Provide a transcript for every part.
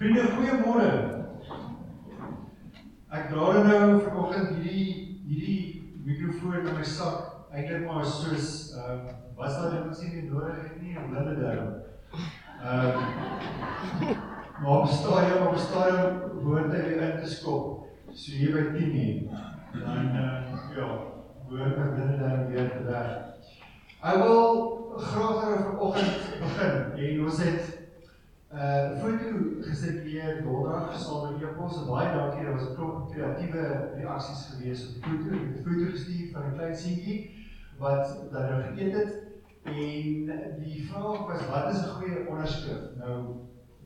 Vriende, goeiemôre. Ek dra dan nou vanoggend hierdie hierdie mikrofoon in my sak eintlik maar soos ehm uh, was daar net mens nie nodig het nie om hulle daar. Ehm maar op stadium op stadium woord hy in te skop. So hier by 10 nie. Dan uh, ja, woord ek binne daar weer werk. Ek wil graag nou vanoggend begin en ons het Uh foto gesirkuleer donderdag saam met Epos baie dankie. Daar was 'n klomp kreatiewe reaksies gewees op die foto. Ek het 'n foto gestuur van 'n klein seentjie wat dan nou geëet het en die vraag was wat is 'n goeie onderskrif? Nou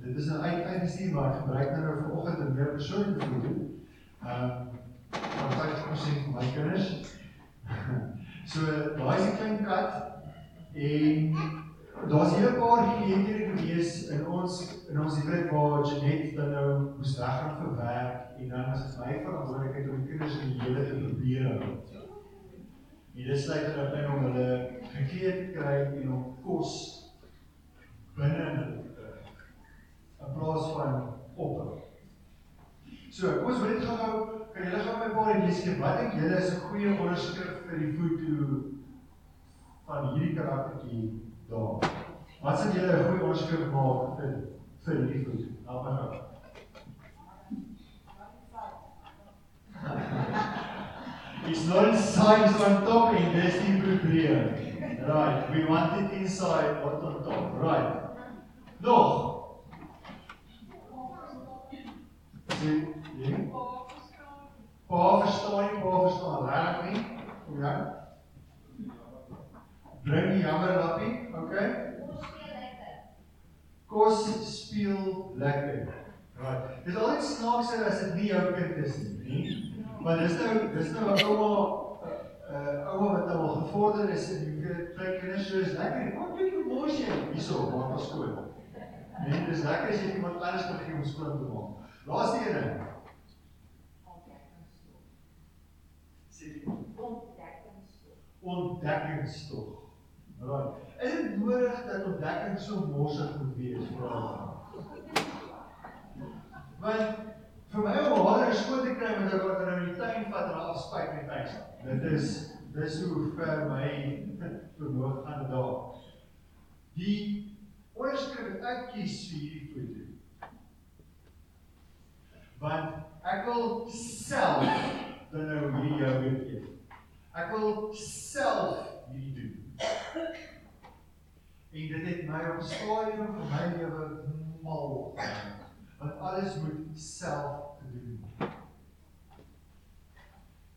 dit is nou uit uitgestuur maar ek gebruik nou nou vanoggend 'n meer persoonlike foto. Ehm um, van 50% van my kinders. so daai is 'n klein kat en daar's 'n paar geleenthede gewees in ons in ons huwelik waar Janet dan nou moes weggaan vir werk en dan was dit my verantwoordelikheid om die kinders in die hele te probeer hou. Dit sluit dan in om hulle gekleed te kry en om kos binne in plaas van op. So, kom ons weet gou-gou, kan julle gou my paar lees gee wat dink julle is 'n goeie onderskrif vir die foto van hierdie karaktertjie daar. Wat sê julle 'n goeie onderskrif maak vir vir hierdie goed? Help my gou. It's not signs on top in this probleem. Right, we want it inside or on top. Right. Nog. Sien jy? Pa verstaan nie, pa verstaan reg nie. Hoe dan? Bring die jammer lappie, okay? Kos speel lekker. Right. Dis altyd snaakser as dit nie jou kind is nie, nie? Maar dis nou dis nou 'n ouma 'n uh, ouma wat nou al gevorder is en jy weet kyk kinders so is lekker. Wat kyk hoe mos jy hierso ons skoon. Nee, dis lekker as jy iemand anders kan gee om skoon te maak. Laaste een ding. Ontdekkingstog. Ontdekkingstog. Right. Is dit nodig dat ontdekking so morsig moet wees? Want vir my om harde skoon te kry met wat er nou die tuin vat en al spuit met tuin. Dit is dis hoe ver my vermoë gaan daar. Die oorskrif wat ek kies vir hierdie foto. Want ek wil self dan nou hier jou weet. Ek wil self hierdie doen. En dit het my op stadium van my lewe mal want alles moet self gedoen word.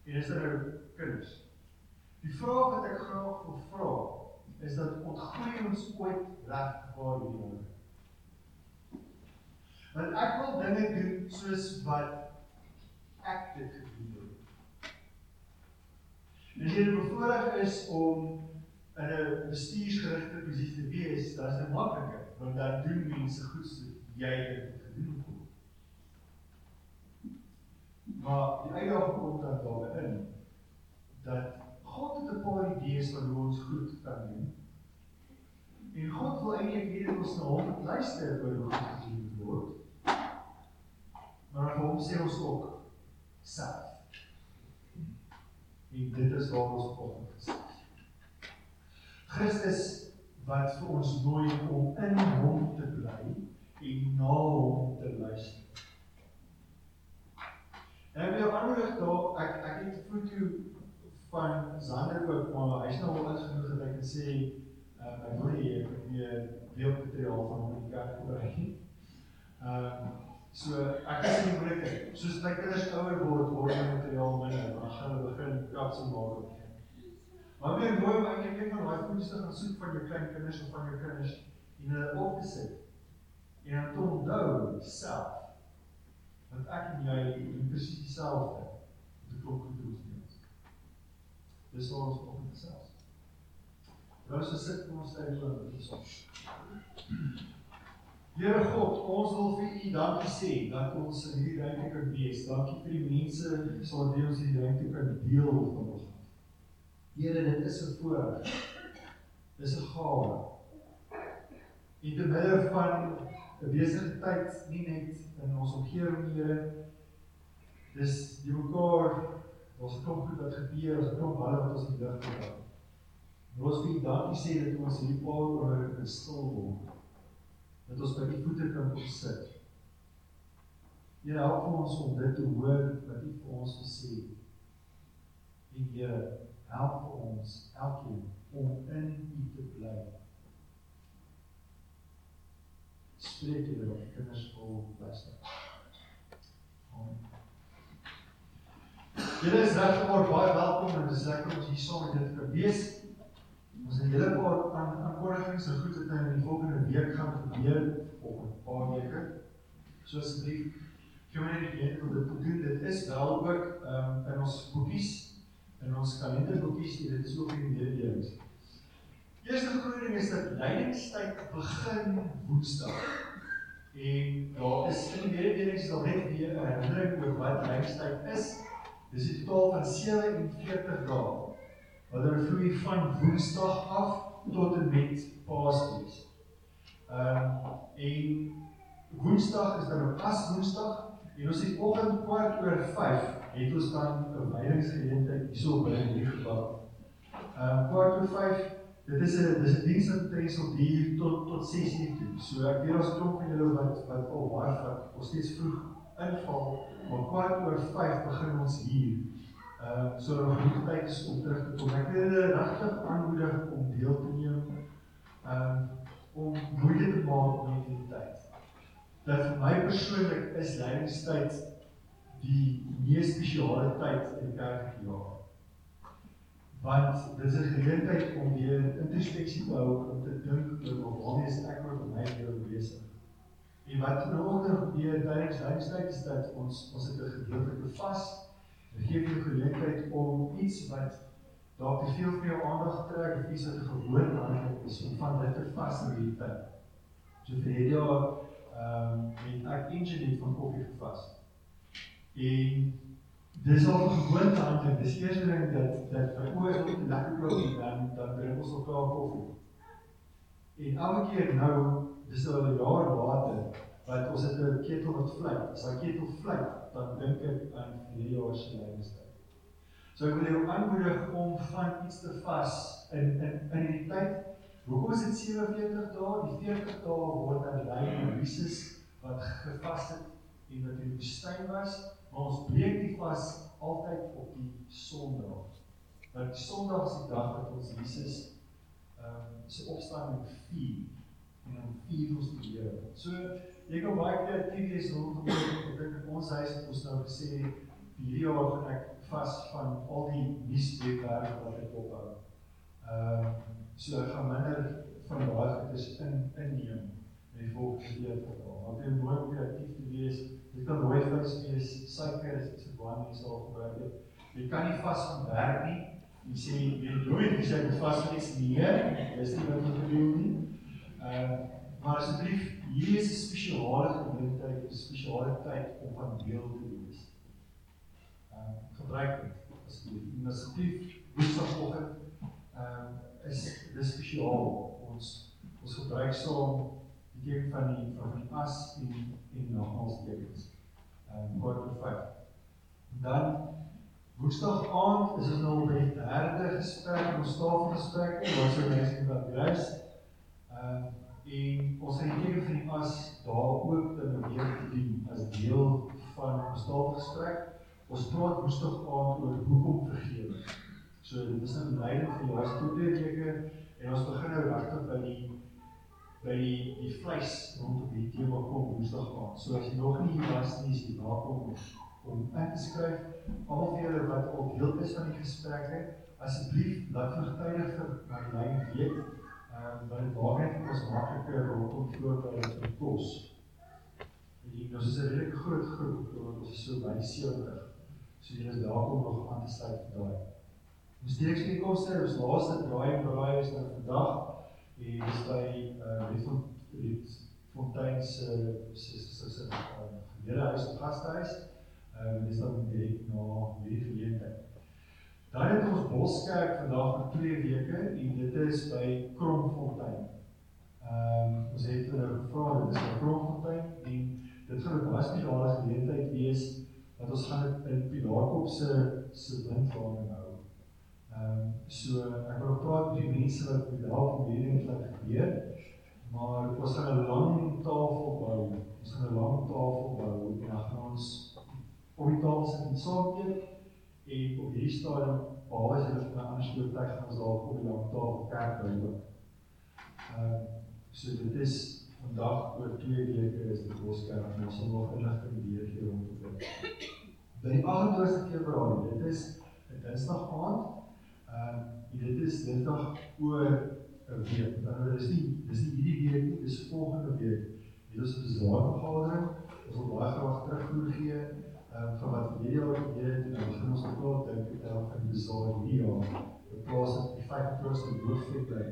En dis nou kinders. Die vraag wat ek graag wil vra is dat ontgroei ons ooit reg waar Here. Want ek wil dinge doen soos wat ek dit gedoen het. As jy bevoorreg is om in 'n bestuursgerigte posisie te wees, dan is dit makliker, want dan doen mense goed so jy dit gedoen het. Maar die uitdaging kom dan daarin dat God het 'n paar idees van hoe ons goed kan doen. En God wil eintlik hê ons na hom luister oor hoe goed gedoen word. Maar hom sê ons ook self. En dit is waar ons kom. Christus wat vir ons nooi om in hom te bly en na hom te luister. En weer aanrig daar ek ek het foto van Sander ook maar hy's nou al eens genoeg dat ek kan sê uh, ek wil nie ek weer beeldmateriaal van hom in die kerk gebruik nie. Ehm uh, so ek is nie moeilik soos my kinders ouer word word my materiaal minder dan gaan hulle begin kats en maak. Maar weer mooi om eintlik een van daai foto's te gaan soek van jou klein kinders of van jou kinders en hulle op te sit. En dan te onthou self want ek en jy doen presies dieselfde met 'n klomp goed ons doen. Dis wat ons op met self. Nou so sit ons daar in die son. Here God, ons wil vir U dankie sê dat ons in hierdie ruimte kan wees. Dankie vir die mense wat ons hierdie ruimte kan deel van ons Here, dit is 'n voorreg. Dis 'n gawe. En te midde van besige tyd nie net in ons omgewing Here. Dis die mekaar ons klomp goed wat gebeur, ons klomp balle wat ons in lig gedra. Ons wil dankie sê dat ons hierdie paar oor in stil word. Dat ons by die voete kan kom sit. Here help ons om dit te hoor wat U vir ons wil sê. En Here help ons elkeen om in U te bly. Spreek jy dat kinders vol luister. Julle is regtig baie welkom en dis lekker om hier saam met julle te wees. Ons het hele paar aankondigings en goed wat nou in die volgende week gaan gebeur of 'n paar weke. So asseblief, gee my net weet hoe dit te doen. Dit is wel ook um, in ons boekies in ons kalenderboekies, dit is ook in die mededelings. Eerste groot ding is dat leidingstyd begin Woensdag. En daar is in die mededelings daar net weer 'n herinnering oor wat leidingstyd is. Dis 'n totaal van 47 dae wat hulle vloei van Woensdag af tot en met Paasfees. Ehm um, en Woensdag is dan op as Woensdag en ons het oggend kwart oor 5 het ons dan 'n wydingsgeleentheid hierso by die gebou. Ehm um, kwart oor 5 Dit is 'n dis 'n diens wat tens op hier tot tot 6:00 toe. So ek weet daar's klop van julle wat wat al baie wat ons steeds vroeg inval, maar kwart oor 5 begin ons hier. Ehm uh, so nog nie tyd is om terug te kom. Ek wil julle regtig aanmoedig om deel te neem. Ehm um, om moeite te maak met hierdie tyd. Dat vir my persoonlik is leidingstyd die mees spesiale tyd in die kerk jaar. Want dit is 'n geleentheid om weer introspeksie te hou om te dink oor waarmee is ek oor my lewe besig. En wat vanoggend gebeur tydens leidingstyd is dat ons ons het 'n gedeeltelike vas Dit gee jou geleentheid om iets wat dalk te veel vir jou aandag trek iets wat 'n gewoonte aan is om van dit te vas in hierdie tyd. So vir hierdie jaar ehm um, het ek ingenieur van koffie gevas. En dis al gewoonte aan dit. Dis eers ding dat dat my oë is op lekker klop en dan dan drink ons ook al koffie. En elke keer nou, dis al 'n jaar later, wat ons het 'n ketel wat vlei. As daai ketel vlei, dan dink ek aan hierdie jaar se lewenstyl. So ek wil jou aanmoedig om van iets te vas in in in hierdie tyd. Hoekom is dit 47 dae? Die 40 dae word aan Jesus wat gevas het en wat in die woestyn was, maar ons breek die vas altyd op die Sondag. Want die Sondag is die dag wat ons Jesus ehm um, se opstanding vier en dan vier ons die Here. So Jy kan baie kreatief wees rondom dit. Ek dink ons huis het ons nou gesê hierdie jaar gaan ek vas van al die nuuswebwerwe wat ek ophou. Ehm uh, so ek gaan minder van daai goedes in inneem in die volgende al. Want jy baie kreatief te wees. Jy kan rooi vis wees, suiker is iets baie mense al gebruik het. Jy kan nie vas van werk nie. Jy sê jy nooit jy sê vas van iets nie. Dis nie wat jy doen nie. Ehm maar asseblief hier is 'n spesiale geleentheid, 'n spesiale tyd om van deel te wees. Ehm gebruik dit asseblief. Asseblief Woensdagoggend ehm is dis spesiaal. Ons ons gebruik saam die teken van die van die as en en nagmaalstekens. Ehm um, kort op 5. Dan Woensdag aand is ons nou by die derde gesprek, ons tafelgesprek, wat sou mense wat reis. Ehm en ons het hierdie vir die as daar ook te beweeg te doen as deel van ons taalgesprek. Ons praat woensdag aand oor hoekom vergewe. So dit is 'n leiding vir die laaste twee weke en ons begin nou regtig by die by die die vleis rondom die tema kom woensdag aand. So as jy nog nie hier was nie, is jy welkom om in te skryf. Almal van julle wat op deel is van die gesprekke, asseblief laat vertuig vir my lyn weet Ehm um, want daar net ons makliker rondom groot by die kos. En ons is 'n redelik groot groep, ons is so by 70. So jy is welkom nog aan te sluit daai. Ons steeds die koste, ons laaste draai braai is nou vandag en dis by uh die van die fontein se se se se gemeente huis gastehuis. Ehm dis dan direk na hierdie geleentheid. Dan het ons Boskerk vandag vir 2 weke en dit is by Kromfontein. Ehm um, ons het hulle gevra dit is 'n grondfontein en dit gaan 'n baie spesiale geleentheid wees wat ons gaan in Pilaarkop se se hou. Ehm um, so ek wil praat met die mense wat met help om hierdie te laat gebeur. Maar ons gaan 'n lang tafel bou. Ons gaan 'n lang tafel bou en dan gaan ons op die tafel sit en saam eet en op hierdie stadium waar as jy van 'n ander soort tyd gaan ons daar op die lang tafel kerk bou. Ehm uh, so dit is vandag oor 2 weke is dit Boskerk en ons sal nog inligting weer gee rondom dit. Die 28ste Februarie, dit is 'n Dinsdag aand. Ehm uh, dit is Dinsdag oor 'n week. Dan is nie dis nie hierdie week nie, dis volgende week. Dit is 'n besaarvergadering. Ons wil baie graag terugvoer gee ehm uh, van wat hierdie jaar gebeur het en dan begin ons praat dink ek daar van die besaar hierdie jaar. In plaas van die 5% hoofvlek bly.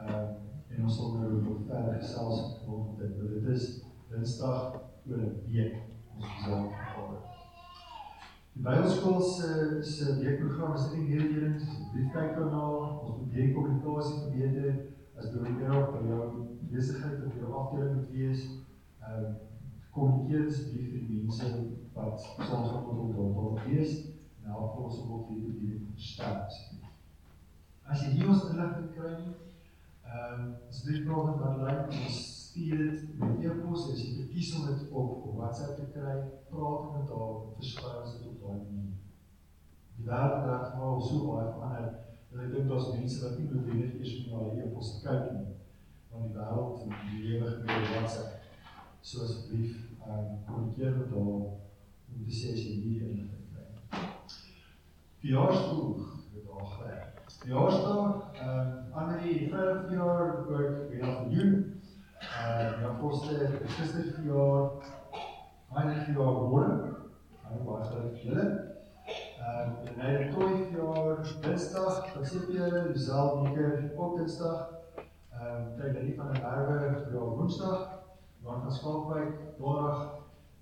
Ehm uh, en ons sal nou nog verder gesels rondom dit. Dit is Dinsdag oor 'n week ons besaar vergadering. Die Bybelskool se se weekprogram is nie hierdie een briefkanaal ons die kommunikasie verbeter. As jy wil help by jou besigheid of jou afdeling moet wees. Ehm kommunikeer asseblief vir die mense wat soms op hom wil wees. En help ons om ook hierdie die verstaan as jy nie ons inligting kry nie ehm um, asseblief praat met hulle ons stuur dit met e-pos as jy verkies om dit op WhatsApp te kry, praat met haar, versprei ons dit op daai manier. Die wêreld het nou so baie verander dat ek dink daar's mense wat nie noodwendig eers meer na die e-pos kyk nie. Want die wêreld en die lewe gebeur op WhatsApp. So asseblief, ehm um, kommunikeer met haar om te sê as jy nie inligting kry. Verjaarsdag het al gewerk. Verjaarsdag, ehm um, Annelie, 5 jaar oud, wie nog jong uh ja koste gister vir jaar baie vir jaar môre baie baie groot julle uh en hy het toe vir jaar Dinsdag gesien Lisel Nieker op Dinsdag uh kyk hy van 'n erwe vir jaar Woensdag dan van Skaapwyk Donderdag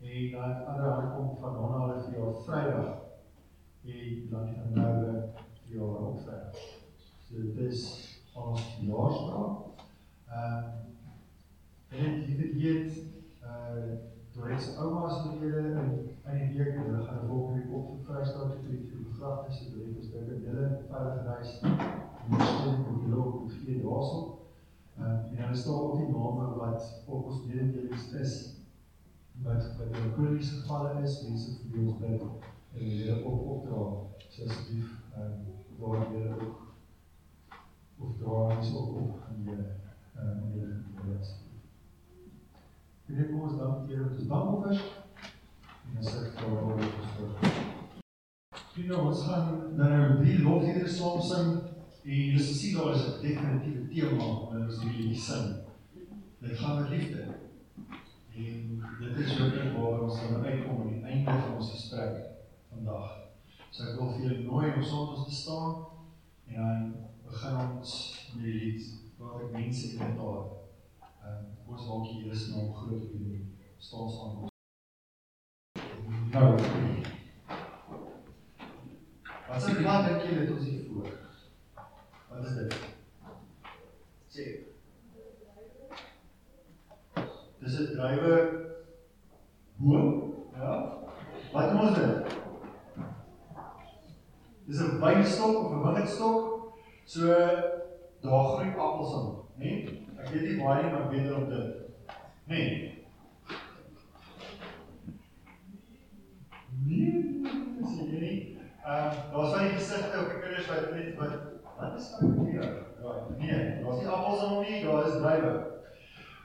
en dan ander hulle kom van hulle vir jaar Vrydag en dan die van Nouwe vir jaar op Vrydag so dit is ons jaarsdag uh En jy weet jy het uh toe hy se ouma se lede in in die week hulle gaan volgende week op vir Vrystaat toe vir die begrafnis se doen ons dink dat hulle veilig reis miskien op die loop op vier daarso. Uh en dan is daar ook die name wat op ons mededelings is wat wat in kroniese gevalle is, mense vir ons bid en hulle op opdra. So asseblief uh daar weer ook of dra ons op op aan die uh in die dit kom ons dan keer met ons dankoffers. En dan sê ek vir oor die gestoor. Vriende, ons gaan nou drie lofliedere saam sing en jy sal sien daar is 'n definitiewe tema wanneer ons hierdie liedjie sing. Dit gaan oor liefde. En dit is ook net waar ons dan uitkom aan die einde van ons gesprek vandag. So ek wil vir julle nooi om saam ons te staan en dan begin ons met die lied wat ek mense in taal Ehm uh, ons dalk hier is nou groot op die staan staan. Nou. Wat se plan dink jy het ons hier voor? Wat is dit? Sê. Dis 'n drywe boom, ja? Wat noem ons dit? Dis 'n wynstok of 'n wingerdstok. So daar groei appels aan, né? Nee? Ek weet nie baie maar weet op dit. Nee. Nee, dis nie. Ehm daar's baie gesigte op die kinders wat net wat wat is nou hier? Ja, nee, daar's nie appels aan hom nie, daar is druiwe.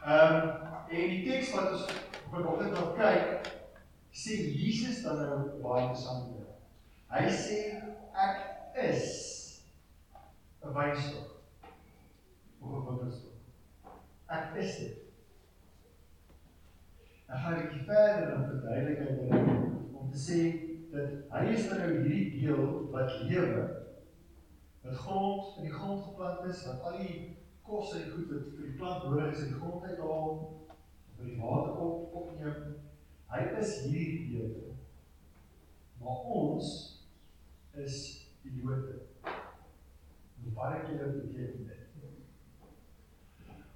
Ehm en die teks wat ons vanoggend nog kyk, sê Jesus dan nou baie interessant. Hy sê ek is 'n wynstok. Of 'n wingerdstok. Ek is dit. Dan gaan ek verder om verduidelik om te sê dat hy is nou hierdie deel wat lewe wat grond in die grond geplant is wat al die kos en goed wat vir die plant nodig is in die grond uithaal vir die water op opneem. Hy is hierdie deel. Maar ons is die lote. Baie keer beteken dit?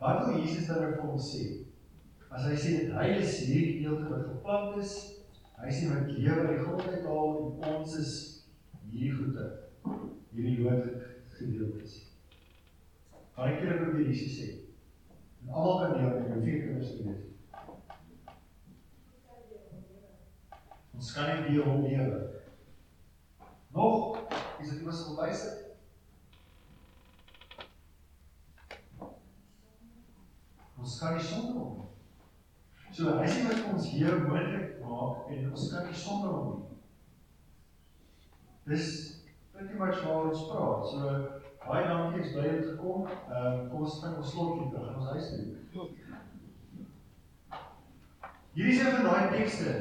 Wat wil Jesus dan nou vir ons sê? As hy sê dat hy is hierdie gedeelte wat geplant is, hy sê wat lewe uit grond uithaal en ons is hierdie goede. Hierdie lood gedeeltes. Baie kere probeer Jesus sê. En almal kan deel met jou vier kinders wees. Ons kan nie deel hom lewe. Nog, is dit iemand se wyse? Ons kan nie sonder hom nie. So hy sê wat ons hier moontlik maak en ons kan nie sonder hom nie. Dis pretty much waar ons praat. So baie dankie ek bly het gekom. Ehm um, kom ons gaan ons slotjie terug in ons huis toe. Hierdie is een van daai tekste.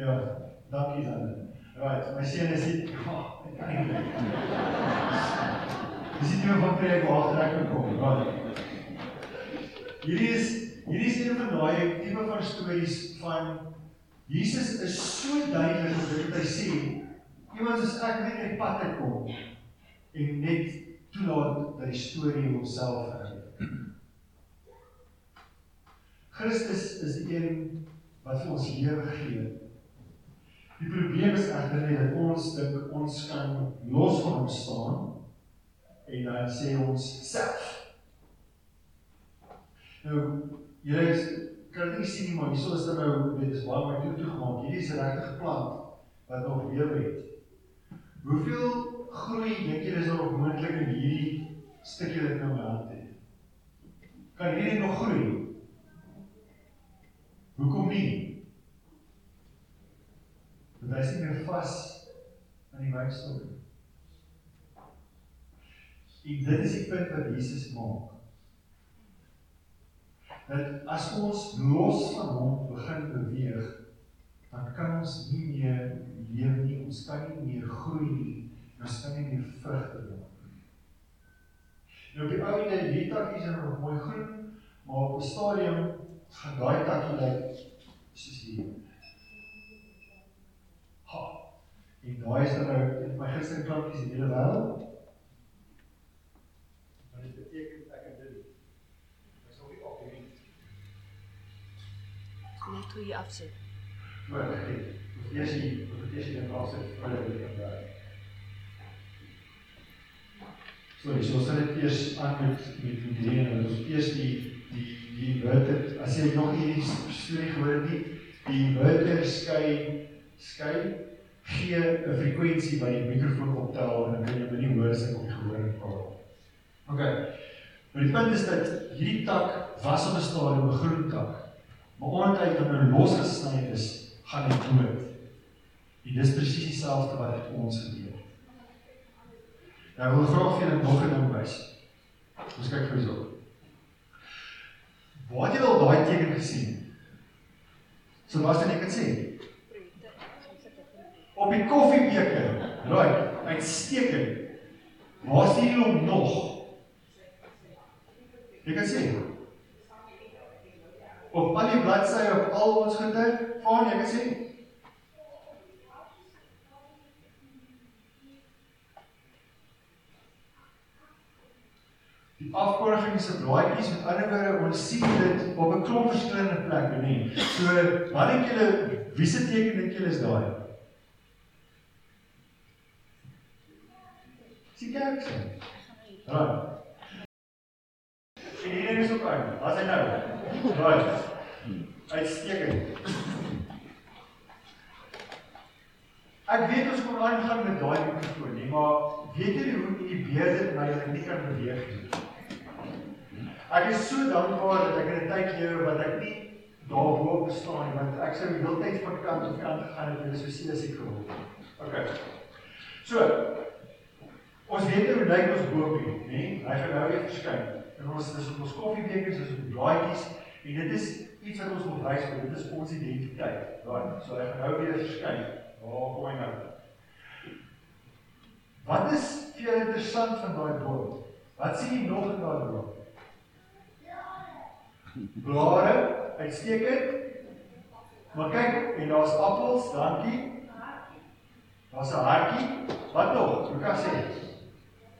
Ja, dankie dan. Right, my seun is hier. Oh, eintlik. Dis nie meer van preek waar trek kom, right. Hierdie is hierdie is een van daai tipe van stories van Jesus is so duidelik oor dit wat hy sê. Iemand is ek net net pad te kom en net toelaat dat die storie homself vertel. Christus is die een wat vir ons lewe gee. Die probleem is egter net dat ons dink ons kan los van hom staan en dan sê ons self. Nou, julle kan nie sien maar hierso is daar nou dit is waar my toe toe gemaak. Hierdie is regtig geplant wat nog lewe het. Hoeveel groei dink jy is nog moontlik in hierdie stukkie wat nou hand het? Kan hierdie nog groei? Hoekom nie? Want hy is nie meer vas aan die wynstok nie. En dit is die punt wat Jesus maak. Dat as ons los van hom begin beweeg, dan kan ons nie meer leef nie, ons kan nie meer groei nie, ons kan nie meer vrugte dra nie. Nou die ou ene die takkies is nog mooi groen, maar op 'n stadium gaan daai takkie lyk soos hier. Ha. En daai is nou my gister klokkies die hele wêreld net hoe jy afsit. Maar ek moet eers die moet eers die afsit hulle te gebruik. So, so sal dit eers aan met met die en ons eers die die die wouter as jy nog hierdie storie gehoor het nie, die wouter skei skei gee 'n frekwensie by die mikrofoon optel en dan kan jy nie hoor as ek op die gehoor praat. OK. Maar die punt is dat hierdie tak was op 'n stadium 'n groen tak. Maar omdat hy dan nou losgesny is, gaan hy dood. En dis presies dieselfde wat met ons gebeur. Nou wil graag vir julle nog 'n ding wys. Ons kyk vir hierop. Waar het jy al daai teken gesien? So wat dan ek kan sê? Op die koffiebeker. Right, uitstekend. Waar sien jy hom nog? Jy kan sê op al die bladsye op al ons goede van jy kan sê Die afkorriging se blaadjies met ander woorde ons sien dit op 'n klomp verskillende plekke nê. So wat dink julle wie se teken dink julle is daai? Sien kerk se. Right. En hier is ook aan. As hy nou. Right. Uitstekend. Ek weet ons kom aan gaan met daai mikrofoon nie, maar weet jy hoe die beerde dit my nie kan beweeg nie. Ek is so dankbaar dat ek in 'n tyd lewe wat ek nie daarbo bestaan nie, want ek sou die hele tyd van kant tot kant gegaan het en so sien as ek geword het. OK. So, ons weet hoe lyk ons boopie, nê? Hy gaan nou weer verskyn. En ons is op ons koffiebekers, is op die blaadjies en dit is iets wat ons wil wys, dit is ons identiteit. Right. So hy gaan nou weer verskyn. Waar kom hy nou? Wat is vir interessant van daai boom? Wat sien jy nog in daai boom? Blare, uitstekend. Maar kyk, en daar's appels, dankie. Daar's 'n hartjie. Wat nog? Kan sê.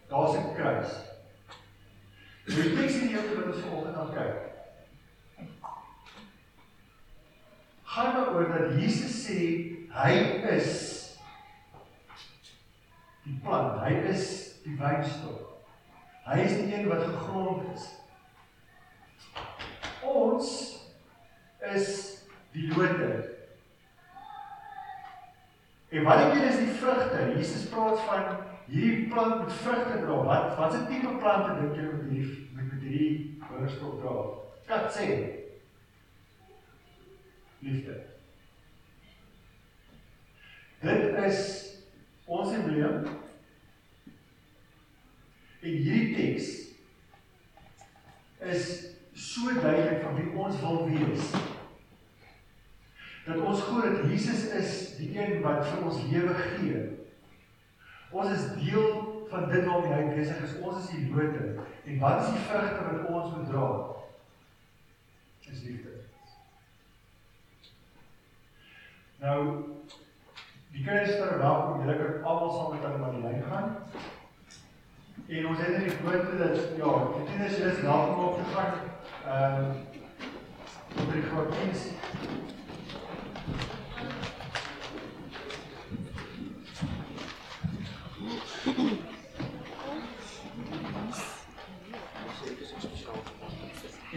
Daar's 'n kruis. Die teks in die hele wat ons vanoggend aan kyk. Gaan maar oor dat Jesus sê hy is die plant, hy is die wynstok. Hy is die een wat gegrond is. Ons is die lote. En wat ek hier is die vrugte. Jesus praat van hierdie plant met vrugte dra. Wat watse tipe plante dink jy met hierdie met, met hierdie wynstok dra? Kat sê. Liefde. Dit is ons embleem En hierdie teks is so duidelik van wie ons wil wees. Dat ons glo dat Jesus is die een wat vir ons lewe gee. Ons is deel van dit waarmee hy besig is. Ons is die lote. En wat is die vrugte wat ons moet dra? Is liefde. Nou die kinders ter welkom, julle kan almal saam met hulle na die lyn gaan. En ons het in die gewoonte dat ja, die tieners is welkom op te gaan. Ehm um, op die kwartiers. En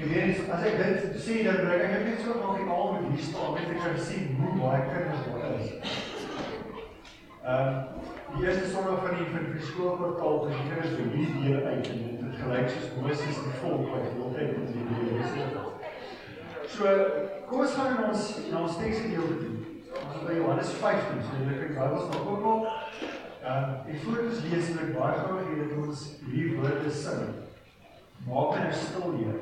weer eens, as ek dit sê, dan bring ek net so nog die al met hier staan, net ek kan sien hoe baie kinders daar is. Ehm um, Die eerste sonde van die van die skoolportaal te hier is vir hierdie deel uit en dit gelyk soos Moses die volk wat heeltyd in die lewe is. So kom ons gaan ons na ons teks gedeelte toe. Ons is by Johannes 15, so julle kan Bybels nog ook al. Ehm ek voor ons lees wil ek baie graag hê dat ons hierdie woorde sing. Maak net stil hier.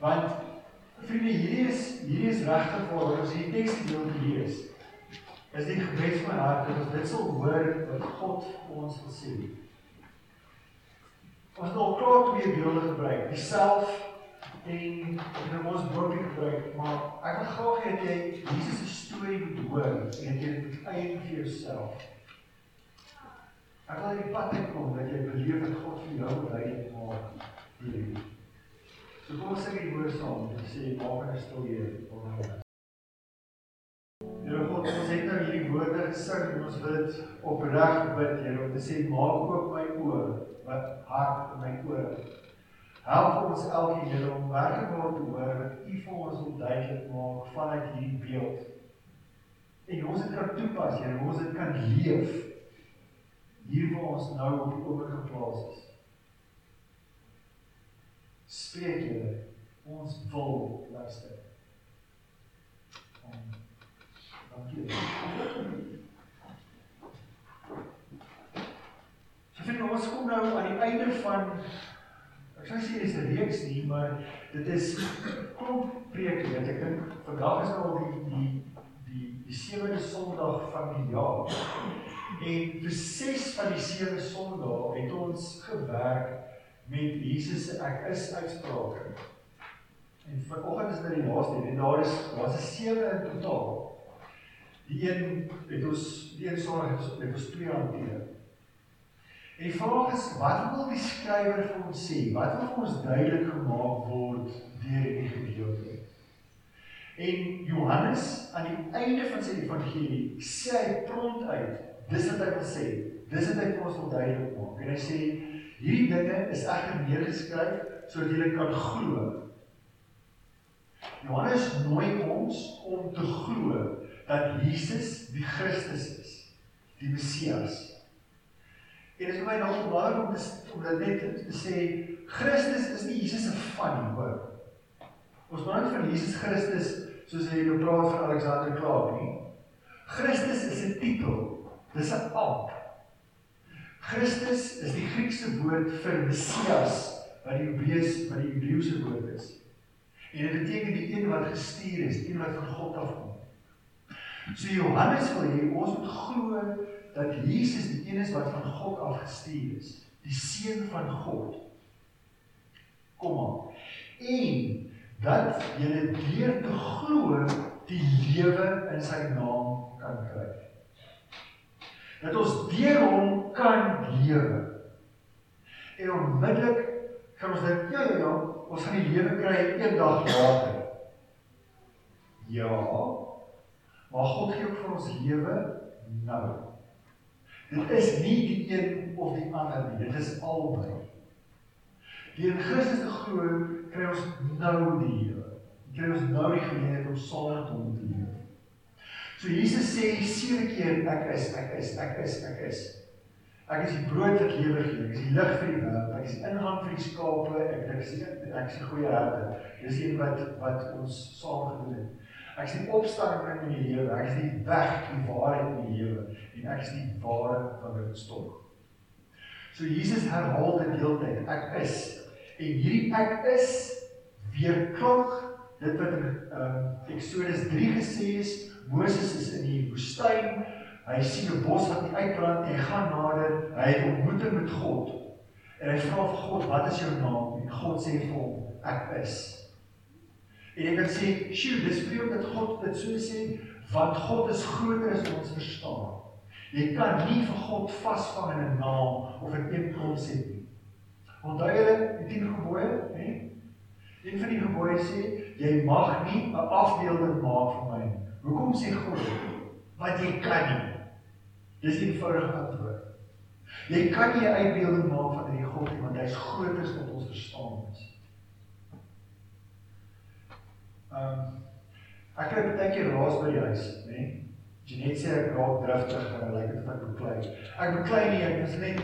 Want vriende, hierdie is hierdie is regtig waar ons hierdie teks gedeelte lees is die gebed van my hart dat ons dit sal hoor wat God vir ons wil sê. Ons het al klaar twee beelde gebruik, die self en en ons woordjie gebruik, maar ek wil graag hê dat jy Jesus se storie moet hoor en dat jy dit eien vir jouself. Ek wil die pad uitkom dat jy beleef dat God vir jou duidelik maak hierdie. So kom ons sê die woord saam en sê maak 'n storie oor my. Here God, ons het nou hierdie woorde gesing en ons dit opreg bid, Here, om te sê maak oop my oë, wat hart in my ore. Help ons elkeen Here om werklik waar te hoor wat U vir ons wil duidelik maak vanuit hierdie beeld. En ons dit kan toepas, Here, ons dit kan leef hier waar ons nou op die oomblik geplaas is. Spreek Here, ons wil luister. Amen. So vir ons kom nou aan die einde van ek sou sê dis 'n reeks nie, maar dit is klop preke wat ek dink vandag is al die die die die sewende Sondag van die jaar. En vir ses van die sewe Sondae het ons gewerk met Jesus se ek is uitsprake. En vanoggend is dit die laaste en daar is daar's 'n sewe in totaal. Die een het ons die een het, het ons twee hanteer. En die vraag is wat wil die skrywer vir ons sê? Wat wil vir ons duidelik gemaak word deur hierdie gedeelte? En Johannes aan die einde van sy evangelie sê hy prompt uit, dis wat hy wil sê. Dis wat hy vir ons wil duidelik maak. En hy sê hierdie dinge is egter neergeskryf sodat julle kan glo. Johannes nooi ons om te glo dat Jesus die Christus is, die Messias. En dit is my nou belangrik om te om dit net te sê Christus is nie Jesus se van nie, hoor. Ons praat van Jesus Christus soos hy nou praat van Alexander Klaap nie. Christus is 'n titel. Dis 'n amp. Christus is die Griekse woord vir Messias wat die Hebreëus wat die Hebreëse woord is. En dit beteken die een wat gestuur is, die een wat van God afkom. So Johannes wil hê ons moet glo dat Jesus die een is wat van God afgestuur is, die seun van God. Kom aan. En dat jy deur te glo die lewe in sy naam kan kry. Dat ons deur hom kan lewe. En onmiddellik Kan ons dink, ja ja ja, ons gaan die lewe kry eendag later. Ja. Maar God gee ook vir ons lewe nou. Dit is nie die een of die ander nie, dit is albei. Deur Christus te glo, kry ons nou die lewe. Kry ons nou die geleentheid om saam met hom te. So Jesus sê sewe keer ek is, ek is, ek is, ek is. Ek is die brood wat lewe gee, ek is die lig vir die wêreld, ek is ingang vir die skape, ek ek is die, ek is die goeie herder. Dis een wat wat ons saam gedoen het. Ek is die opstanding in die lewe, ek is die weg, die waarheid in die lewe en ek is die ware van die stok. So Jesus herhaal dit heeltyd, ek is. En hierdie ek is weer klink dit wat in um, Exodus 3 gesê is, Moses is in die woestyn Hy sien 'n bos wat nie uitbrand nie. Hy gaan nader. Hy het ontmoeting met God. En hy vra vir God, "Wat is jou naam?" En God sê vir hom, "Ek is." En kan sê, "Sjoe, dis vreemd dat God dit so sê, want God is groter as ons verstaan." Jy kan nie vir God vasvang in 'n naam of in een konsep nie. Onthou julle die 10 gebooie, hè? Een van die gebooie sê, jy mag nie 'n afbeelding maak van my nie. Hoekom sê God? Want jy kan nie. Dis die eenvoudige antwoord. Jy kan nie 'n uitbeelding maak van hierdie God nie want hy's groter as wat ons verstaan is. Ehm um, ek kry baie keer raas by die huis, né? Nee? Jenet sê ek raak driftig en lyk dit ek beklei. Ek beklei nie, ek is net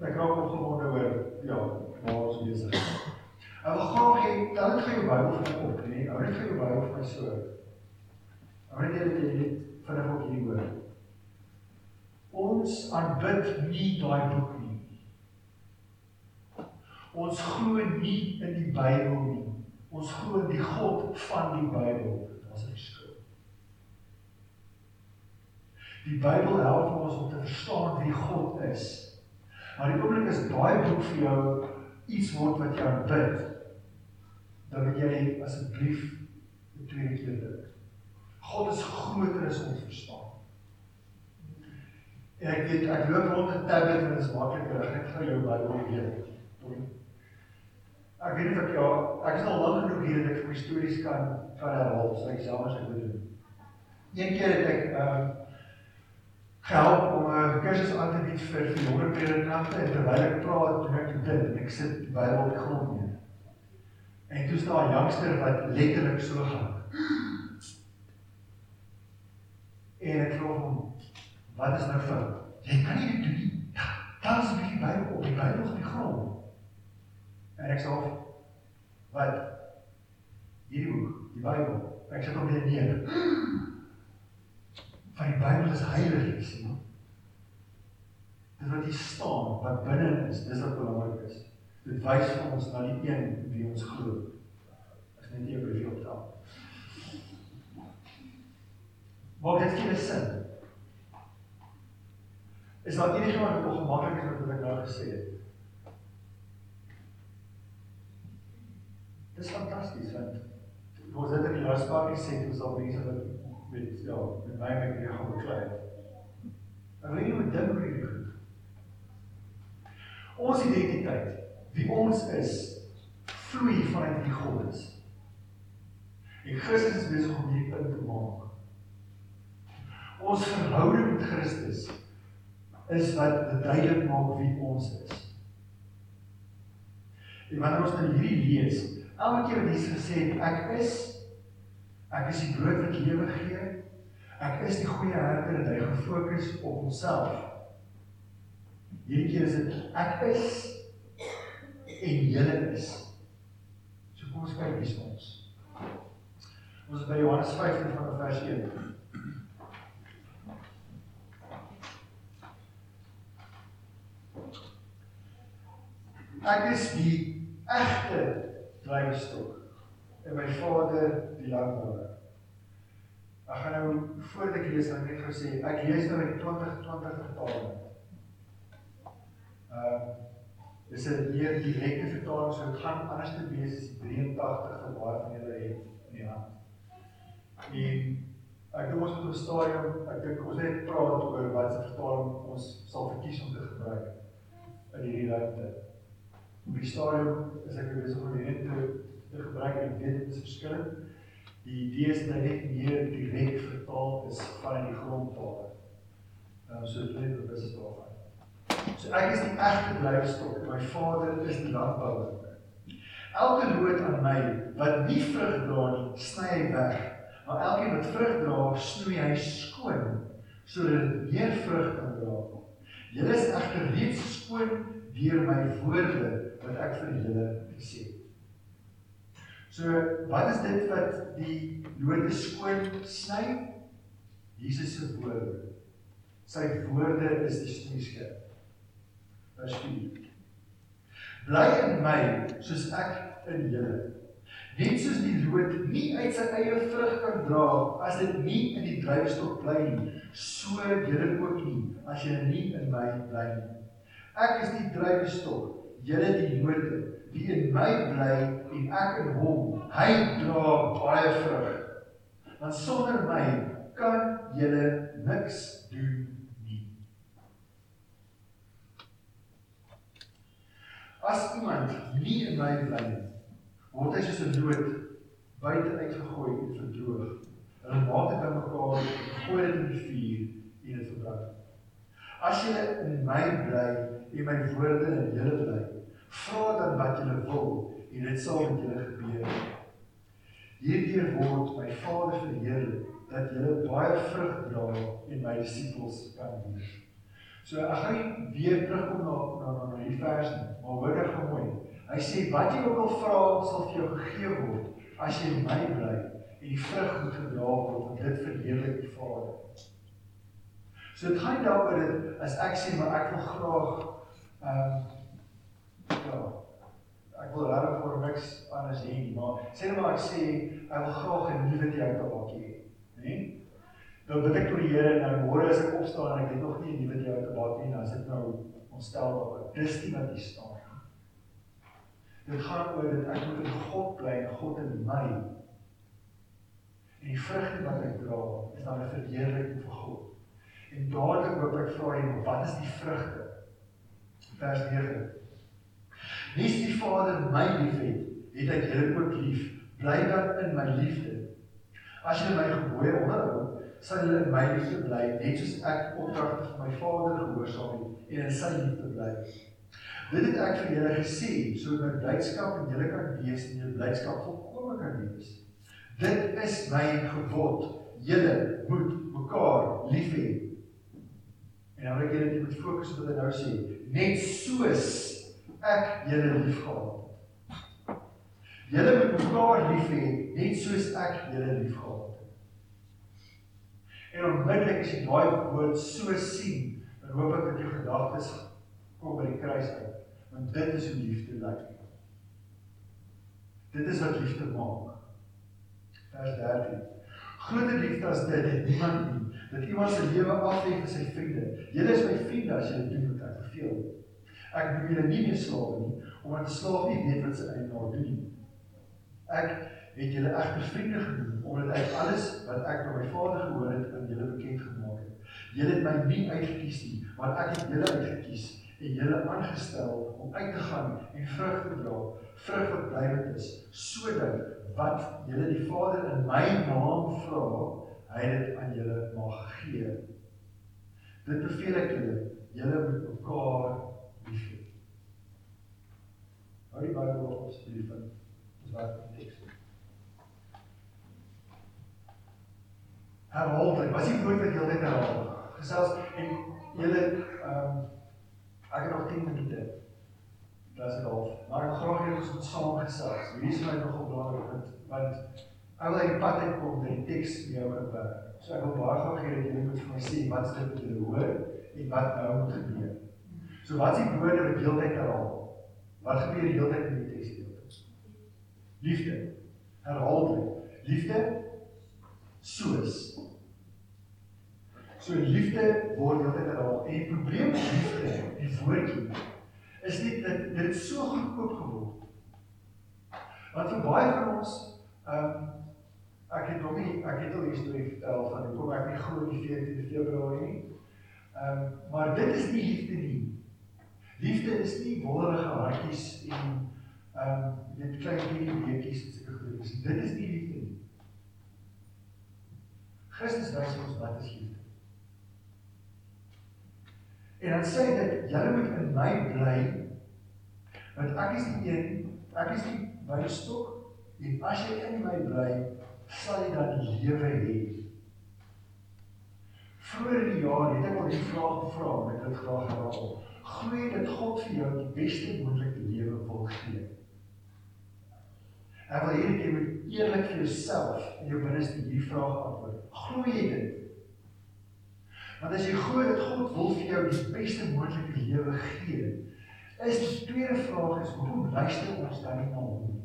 ek raak opgewonde oor ja, waar ons besig is. Ek wil graag hê dan gaan jy Bybel vir op, né? Hou net vir jou Bybel vir my so. Hou net jy net vinnig op hierdie woord. Ons aanbid nie daai boek nie. Ons glo nie in die Bybel nie. Ons glo in die God van die Bybel. Dit is 'n verskil. Die Bybel help ons om te verstaan wie God is. Maar die oomblik is daai boek vir jou iets word wat jy aanbid, dan moet jy asseblief 'n tweede keer dink. God is groter as ons verstaan. En ek weet ek loop rond met 'n tablet en dit is makliker as ek vir jou Bybel lees. Ek weet of ja, ek is al lank genoeg hier dat ek my stories kan van herhaal, so ek selfs ek moet doen. Een keer het ek um, gehelp om 'n kursus aan te bied vir vir jonger predikante en terwyl ek praat, doen ek dit ek sit die Bybel op die grond neer. En toe staan 'n youngster wat letterlik so gaan. En ek vra hom, Wat is nou fout? Jy kan nie dit doen nie. Dan is die Bybel op die Bybel op die grond. En ek sê wat hierdie boek, die Bybel, ek sê hom weer neer. Van die Bybel is heilig, jy sien. Dit wat hier staan, wat binne is, dis wat belangrik is. Dit wys vir ons na die een wie ons glo. As net nie op die opstel. Maar dit gee sin. Is daar enige wat ongemaklik is met wat ek nou gesê het? Dis fantasties want ons het in die laaste sê ons al mense wat met ja, met my met hier gaan beklei. Ek weet nie hoe dink oor hierdie goed. Ons identiteit, wie ons is, vloei vanuit wie God is. En Christus is besig om hierdie punt te maak. Ons verhouding met Christus is wat duidelik maak wie ons is. En wanneer ons dan hierdie lees, elke keer wat Jesus gesê het ek is ek is die brood wat lewe gee. Ek is die goeie herder en hy gefokus op homself. Hierdie keer is dit ek is en julle is. So kom ons kyk hier ons. Ons by Johannes 15 van vers 1. Ek is die egte dryfstok en my Vader die landbouer. Ek gaan nou voor ek lees dan net gesê ek lees nou in 2020 vertaling. Ehm uh, dis 'n meer direkte vertaling so dit gaan anders te wees as die 83 wat baie van julle het in die hand. En ek dink ons moet op stadium ek dink ons net praat oor wat se vertaling ons sal verkies om te gebruik in hierdie ruimte. op die stadium is ek besig om hierdie te, te gebruik en weet dit is verskillend. Die idee is dat net meer direk vertaal is van die grondtale. Ehm um, so dit is daarvan. So ek is die egte dryfstok. My vader is die landbouer. Elke loot aan my wat nie vrug dra nie, sny hy weg. Maar elkeen wat vrug dra, snoei hy skoon sodat dit meer vrug kan dra. Julle is egter reeds skoon deur my woorde wat ek vir julle gesê het. So, wat is dit wat die lote skoon sny? Jesus se woorde. Sy woorde is die snoeiskerp. Vers 4. Bly in my soos ek in julle. Net soos die loot nie uit sy eie vrug kan dra as dit nie in die druiwestok bly nie, so julle ook nie as julle nie in my bly nie. Ek is die druiwestok, julle die lote. Wie in my bly en ek in hom, hy dra baie vrug. Want sonder my kan julle niks doen As iemand nie in my bly nie, word hy soos 'n loot buite uitgegooi en verdroog. Hulle maak dit bymekaar, gooi dit in die vuur en dit verbrand. As julle in my bly en my woorde in julle bly, vra dan wat julle wil en dit sal met julle gebeur. Hierdeur word my Vader verheerlik dat julle baie vrug dra en my disippels kan wees. So ek gaan weer terugkom na na na, na hierdie vers nie, maar hoor dit mooi. Hy sê wat jy ook al vra sal vir jou gegee word as jy my bly en die vrug moet gedra word want dit verheerlik die Vader. So dit gaan daaroor dat as ek sê maar ek wil graag ehm um, ja ek wil regtig vir niks anders hê nie, maar sê net maar ek sê ek wil graag 'n nuwe teaterbak hê, né? Dan bid ek tot die Here en nou môre as ek opstaan en ek het nog nie 'n nuwe teaterbak nie, dan is dit nou ontstel daaroor. Dis nie wat hier staan Dit gaan oor dat ek moet in God bly en God in my. En die vrugte wat ek dra, is dan 'n verheerliking vir God. En dadelik hoop ek vra hy, wat is die vrugte? Vers 9. Nes die Vader my liefhet, het ek julle ook lief. Bly dan in my liefde. As julle my gebooie onderhou, sal julle in my liefde bly, net soos ek opdragte van my Vader gehoorsaam het en in sy liefde bly. Dit het ek vir julle gesê sodat my blydskap in julle kan wees en julle blydskap volkome kan wees. Dit is my gebod. Julle moet mekaar lief hê. En nou wil ek julle net fokus op wat hy nou sê. Net soos ek julle liefgehad het. Julle moet mekaar lief hê net soos ek julle liefgehad het. En onmiddellik as jy daai woord so sien, dan hoop ek dat jou gedagtes kom by die kruis uit. Want dit is hoe liefde lyk. Dit is wat liefde maak. Vers 13. Groter liefde as dit het niemand nie. Dat iemand sy lewe aflê vir sy vriende. Julle is my vriende as julle doen wat ek beveel. Ek noem julle nie meer slawe nie, omdat 'n slaaf nie weet wat sy eienaar doen nie. Ek het julle egter vriende genoem omdat ek alles wat ek van my Vader gehoor het aan julle bekend gemaak het. Julle het my nie uitgekies nie, maar ek het julle uitgekies en julle aangestel om uit te gaan en vrug te dra, vrug wat blywend is, sodat wat julle die Vader in my naam vra, hy dit aan julle mag gee. Dit beveel ek julle, julle moet mekaar. Hou die Bybel op asseblief in. Dis wat die teks sê. Herhaal, was nie nooit wat jy altyd herhaal. Gesels en julle ehm um, Ek het nog 10 minute. Dis dit half. Maar ek graag hê ons moet saam gesels. Hier is my nogal belangrik want want ek wil die pad uitkom met die teks vir jou kan werk. So ek wil baie graag hê dat jy moet vir my sê wat is dit wat jy hoor en wat nou moet gebeur. So wat is die woorde wat heeltyd herhaal? Wat gebeur heeltyd in die teks hier? Liefde. Herhaal dit. Liefde soos So liefde word altyd herhaal. En die probleem met liefde, die woordjie, is nie dat dit so goedkoop geword. Want vir baie van ons, ehm um, ek het nog nie ek het al 'n storie vertel van hoe kom ek nie glo die 14de Februarie nie. Ehm um, maar dit is nie liefde nie. Liefde is nie wollerige hartjies en ehm um, net klein bietjie beetjies en sulke goedjies. Dit is nie liefde nie. Christus wys ons wat is liefde. En dan sê dit julle moet in my bly want ek is die een, ek is die wynstok en as jy in my bly, sal jy dan lewe hê. Vroeger die jaar het ek al die vraag gevra, ek het graag herhaal. Glo dat God vir jou die beste moontlike lewe wil gee? Ek wil hierdie keer met eerlik vir jouself in jou binneste hierdie vraag antwoord. Glo jy dit? Want as jy glo dat God wil vir jou die beste moontlike lewe gee, is die tweede vraag is hoekom luister ons dan nie na hom?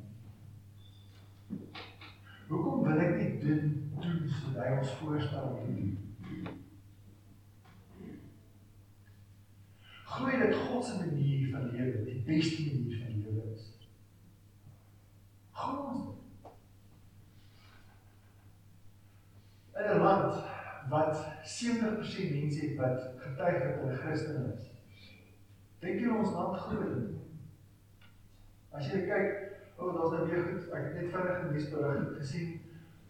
Hoekom wil ek nie doen doen wat hy ons voorstel om te doen? Glo dat God se manier van lewe die beste manier van lewe is? Glo ons dit? 'n land wat 70% mense het wat getuig dat hulle Christen is. Dink jy ons land glo dit? As jy kyk, o, oh, daar's nou weer goed, ek het net vinnig 'n nuusberig gesien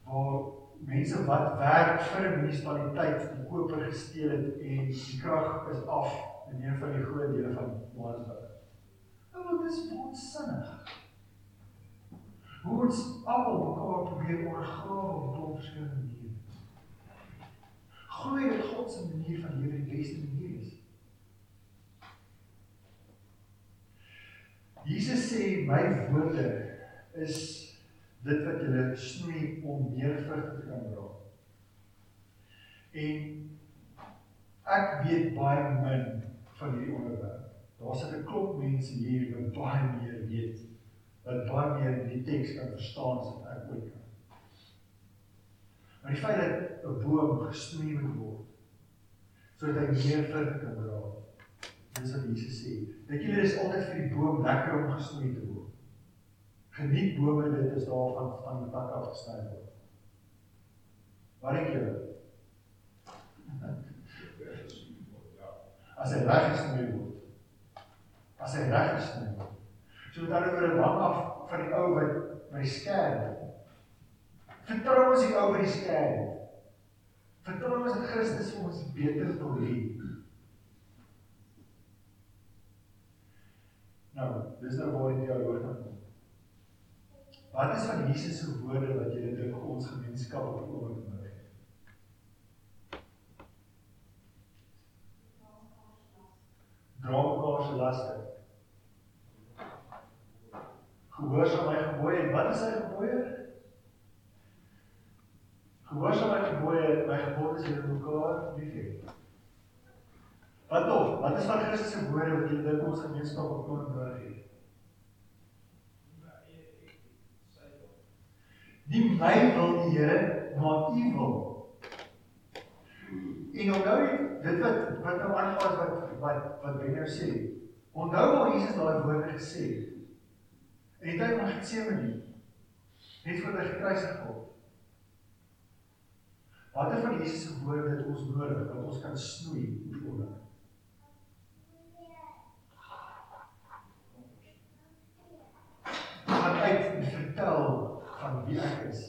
waar mense wat werk vir 'n munisipaliteit die koper gesteel het en die krag is af in een van die groot dele van Johannesburg. Nou wat is onsinnig? Hoe ons almal mekaar probeer ondergrawe op 'n verskillende maniere. Glo dat God se manier van lewe die beste manier is. Jesus sê my woorde is dit wat julle snoei om meer vrug te kan dra. En ek weet baie min van hierdie onderwerp. Daar sit 'n klop mense hier wat baie meer weet, wat baie meer die teks kan verstaan as wat ek ooit kan. Maar die feit dat 'n boom gesnoei moet word sodat hy meer vrug kan dra. Dis wat Jesus sê. Dink julle dis altyd vir die boom lekker om gesnoei te word? Geniet bome dit is daarvan van die tak af gesny word. Wat dink julle? As hy reg gesny word. As hy reg gesny word. So dan oor 'n lang af van die ou wat by skerp. Vertrou ons die ou by die skerp. Vertrou ons dat Christus vir ons beter wil hê. Nou, dis nou waar die dialoog kom. Wat is van Jesus se woorde wat julle dink ons gemeenskap op oomblik dra mekaar se laste. Gehoorsaam my gebooie en wat is sy gebooie? Gehoorsaam my gebooie, my gebooie is julle mekaar liefhê. Wat nog? Wat is van Christus se woorde wat julle dink ons gemeenskap op kon nodig het? Nie my wil die Here, maar u wil. En onthou dit wat wat nou aangaan wat wat wat Ben nou sê. Onthou waar Jesus daai woorde gesê het. En die tyd van Getsemane net voor hy gekruisig word. Wat is van Jesus se woorde wat ons nodig wat ons kan snoei oor? Gaan uit en vertel van wie ek is.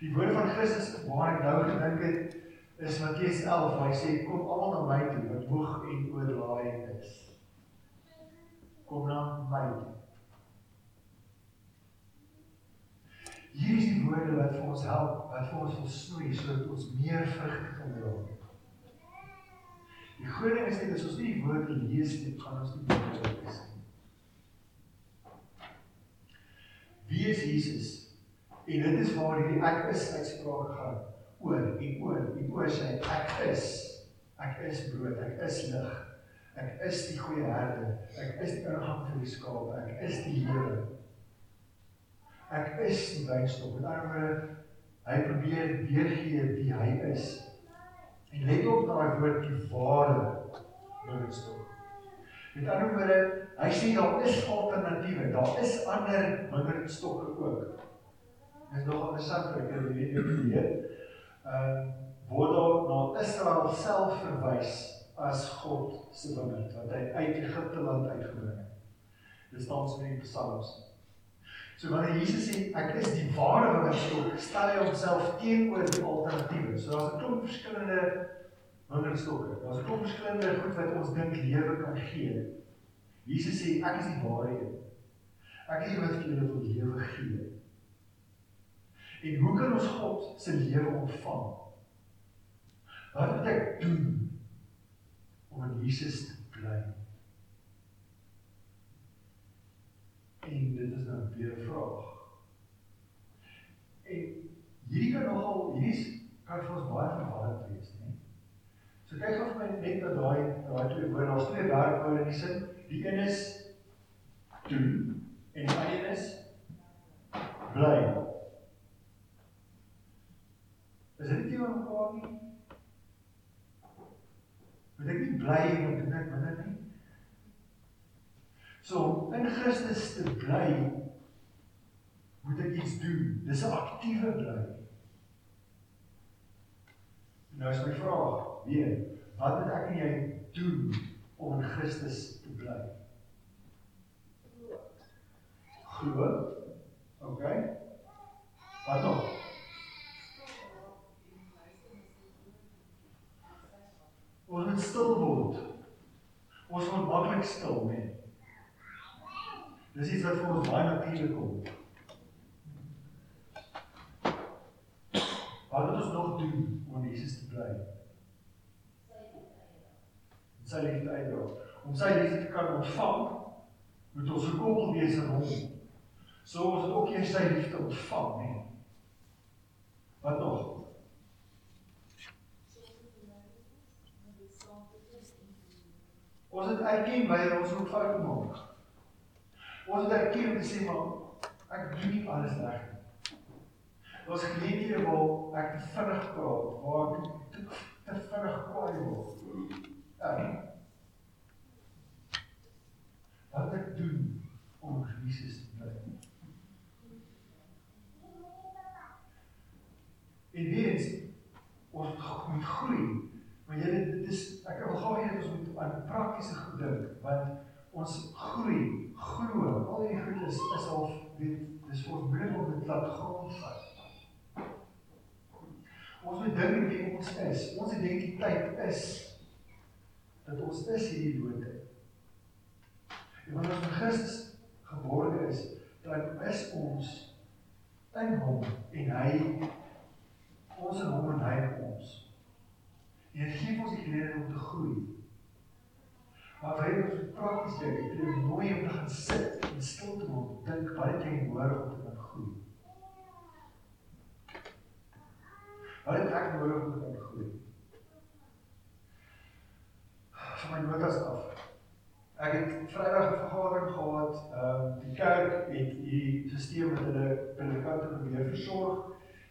Die woorde van Christus waar ek nou gedink het is Matteus 11 waar hy sê kom almal na my toe wat moeg en oorlaai is. Kom na my. Hier is die woorde wat vir ons help, wat vir ons wil snoei sodat ons meer vrug kan dra. Die goeie ding is net as ons nie die woorde lees nie, gaan ons nie wat dit is nie. Wie is Jesus? En dit is waar hierdie ek is uitspraak gaan oor en oor en oor sy ek is ek is brood ek is lig ek is die goeie herder. Ek is die ingang vir die skape ek is die lewe ek is die wynstok. Met ander woorde hy probeer weergee wie hy is. En let op daai woord die ware wynstok met ander woorde hy sê daar is alternatiewe. Daar is ander wynstokke ook. Dit is nog interessant vir ek het hierdie weet. Ehm uh, word daar na Israel self verwys as God se wingerd wat hy uit Egipte land uitgebring het. Dit staan so in die Psalms. So wanneer Jesus sê ek is die ware wingerdstok, stel hy homself teenoor die alternatiewe. So daar's 'n klomp verskillende wingerdstokke. Daar's 'n klomp verskillende goed wat ons dink lewe kan gee. Jesus sê ek is die ware een. Ek is die wat vir julle wil lewe gee. En hoe kan ons God se lewe ontvang? Wat moet ek doen om in Jesus te bly? En dit is nou weer 'n vraag. En hierdie kan nogal hier's kan vir ons baie verwarrend wees, né? So kyk of my net dat daai daai twee woorde, daar's twee werkwoorde in die sin. Die een is doen en die ander is bly. Is dit nie mekaar nie? Moet ek nie bly en doen ek minder nie? So in Christus te bly moet ek iets doen. Dis 'n aktiewe bly. Nou is my vraag, weer, wat moet ek en jy doen om in Christus te bly? Glo. OK. Wat nog? Ons moet stil word. Ons moet maklik stil, nee. Dis iets wat vir ons baie natuurlik kom. Wat moet ons nog doen om Jesus te bly? Sy liefde uitdra. Om sy liefde te kan ontvang, moet ons gekoppel wees aan hom. So ons moet ook eers sy liefde ontvang, hè. Wat nog? Ons het erken wanneer ons ook foute maak. Ons het erken te sê maar ek doen nie alles reg nie. Ons geleenthede waar ek te vinnig praat, waar ek te, te vinnig kwaai word. En wat ek doen om Jesus te bly. En weer eens ons moet groei. Maar jy dit is ek wil gou hê ons moet aan praktiese goed dink want ons groei, glo, al die goed is is al weet dis vir ons moeilik om dit laat grondvat. Ons moet dink wie ons is. Ons identiteit is dat ons is hierdie lote. En wanneer ons in Christus gebore is, dan is ons in hom en hy ons in hom en hy in ons. Dit gee ons die geleentheid om te groei. Maar wanneer ons prakties dink, dit is mooi om te gaan sit en stil te word, dink wat het jy nodig om te kan groei? Wat het ek nodig om te kan groei? Van my notas af. Ek het Vrydag 'n vergadering gehad. Ehm um, die kerk het hierdie stelsel met hulle predikante probeer versorg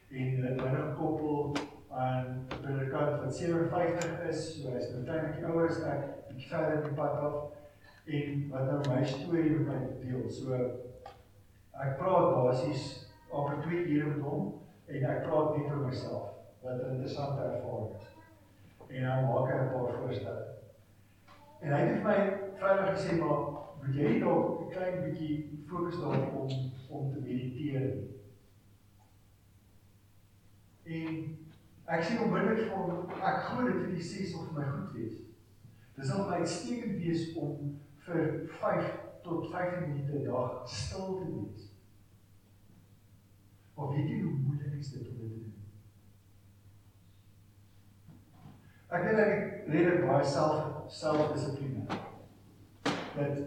en hulle het gekoppel aan 'n predikant wat 57 is, so hy's nou eintlik ouer as ek, bietjie verder die pad af en wat nou my storie met my deel. So ek praat basies oor 2 ure met hom en ek praat net oor myself wat 'n interessante ervaring is. En dan maak hy 'n paar voorstelle. En hy het my Vrydag gesê maar moet jy dalk 'n klein bietjie fokus daarop om om te mediteer. En ek sê onmiddellik vir hom ek glo dit vir die 6 of my goed wees. Dis al my uitstekend wees om vir 5 tot 15 minute 'n dag stil te wees. Maar weet jy hoe moeilik is dit om dit te doen? Ek dink ek redelik baie self selfdissipline. Dat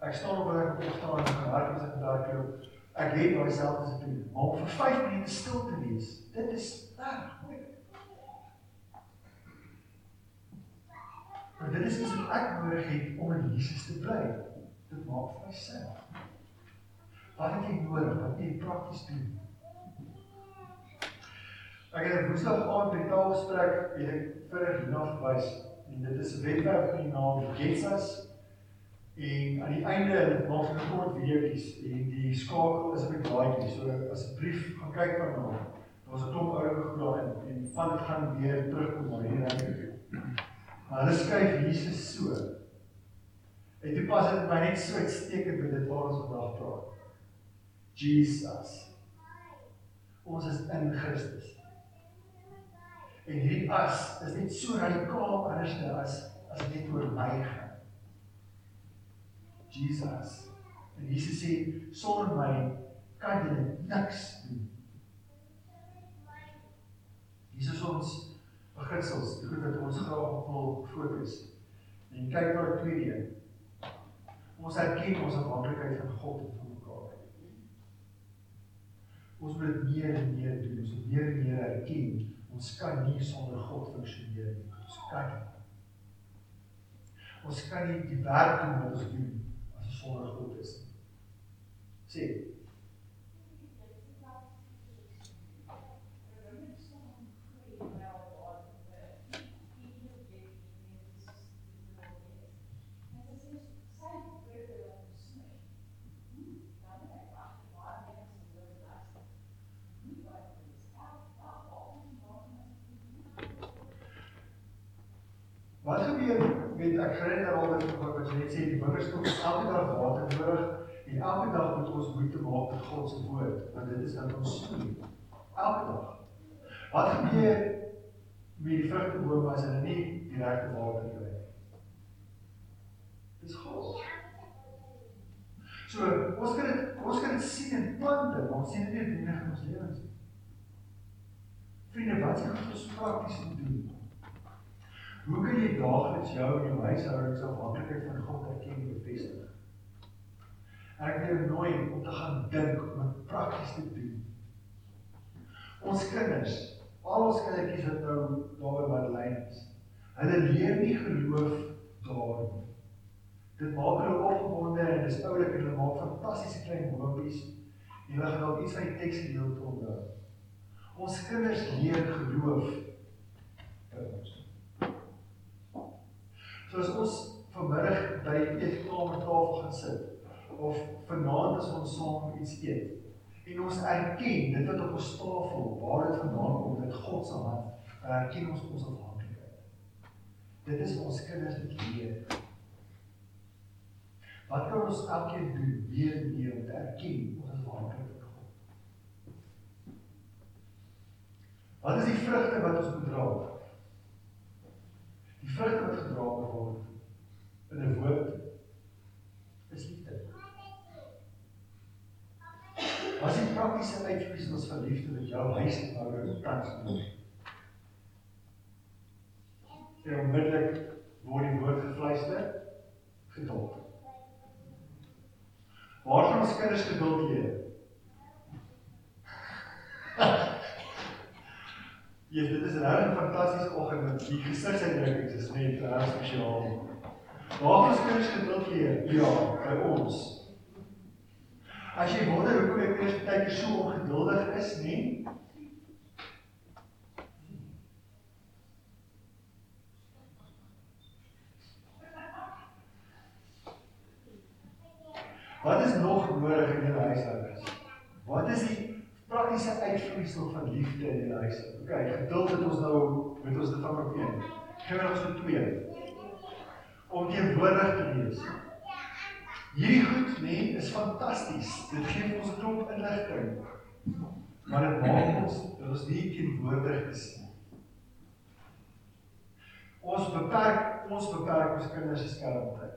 ek staan op wat ek opstaan en werk as ek daar loop. Ek het daai selfdissipline. Maar om vir 5 minute stil te wees, dit is reg moeilik. Maar dit is iets wat ek nodig het om in Jesus te bly. Dit maak vir my sin. Wat het jy nodig? Wat jy prakties doen? Ek het 'n woensdag aand by taalgesprek en ek vinnig hierna verwys en dit is 'n webwerf met die naam Getsas en aan die einde maak hulle kort videoetjies en die skakel is op die blaadjie so asseblief gaan kyk van hom. Daar's 'n klomp ouer goed daarin en van dit gaan weer terugkom na hierdie Maar hulle skryf Jesus so. En dit pas dit my net so uitstekend met dit waar ons vandag praat. Jesus. Ons is in Christus. En hierdie as is net so radikaal anders as as dit oor my gaan. Jesus. En Jesus sê sonder my kan jy niks doen. Is ons beginsels, die goed wat ons graag wil fokus. En kyk na die tweede een. Ons erken ons afhanklikheid van God en van mekaar. Ons moet meer en meer doen, ons moet meer en meer erken ons kan nie sonder God funksioneer nie. Ons kan nie. Ons kan nie die werk doen wat ons doen as ons sonder God is nie. Sê Wat gebeur kry net al dit wat jy net sê die wingerskop is elke dag water nodig en elke dag moet ons moeite maak met God se woord want dit is dan ons sien elke dag. Wat gebeur met die vrugteboom as hulle nie die regte water kry nie? Dis God. So, ons kan dit ons kan dit sien in plante, maar ons sien dit nie in ons lewens nie. Vriende, wat is dit ons prakties moet doen? Hoe kan jy daagliks jou en jou huishouding se afhanklikheid van God erken en bevestig? Ek wil jou nooi om te gaan dink om dit prakties te doen. Ons kinders, al ons kindertjies wat nou daar by Madeleine is, hulle leer nie geloof daar nie. Dit maak hulle opgewonde en dis oulik en hulle maak fantastiese klein hopies en hulle gaan dalk iets van die teks gedeelte onthou. Ons kinders leer geloof by ons. So as ons vanmiddag by die eetkamertafel gaan sit of vanaand as ons saam iets eet en ons erken dit wat op ons tafel waar dit vandaan kom dit God se hand erken ons ons afhanklikheid. Dit is ons kinders dit leer. Wat kan ons elkeen doen weer en weer om te erken ons is afhanklik van God? Wat is die vrugte wat ons moet dra? Vrugte wat gedra word in 'n woord is liefde. Wat is die praktiese uitvloeisels van liefde wat jou huishouding tans doen? En onmiddellik word die woord gefluister geduld. Waar gaan ons kinders geduld leer? Ja, dit is 'n regtig fantastiese oggend met die gesigsuitdrukkings is net regtig spesiaal. Waar ons kinders geduld leer, ja, by ons. As jy wonder hoekom ek eers baie keer so ongeduldig is, nie? Wat is nog nodig in jou huishoudings? Wat is die praktiese uitvloeisel van liefde in die huis. OK, geduld het ons nou met ons dit van probeer. Gaan ons vir twee. Om teenwoordig te wees. Hierdie goed nê is fantasties. Dit gee ons 'n klomp inligting. Maar dit maak ons dat ons nie teenwoordig is nie. Ons beperk ons beperk ons kinders se skermtyd.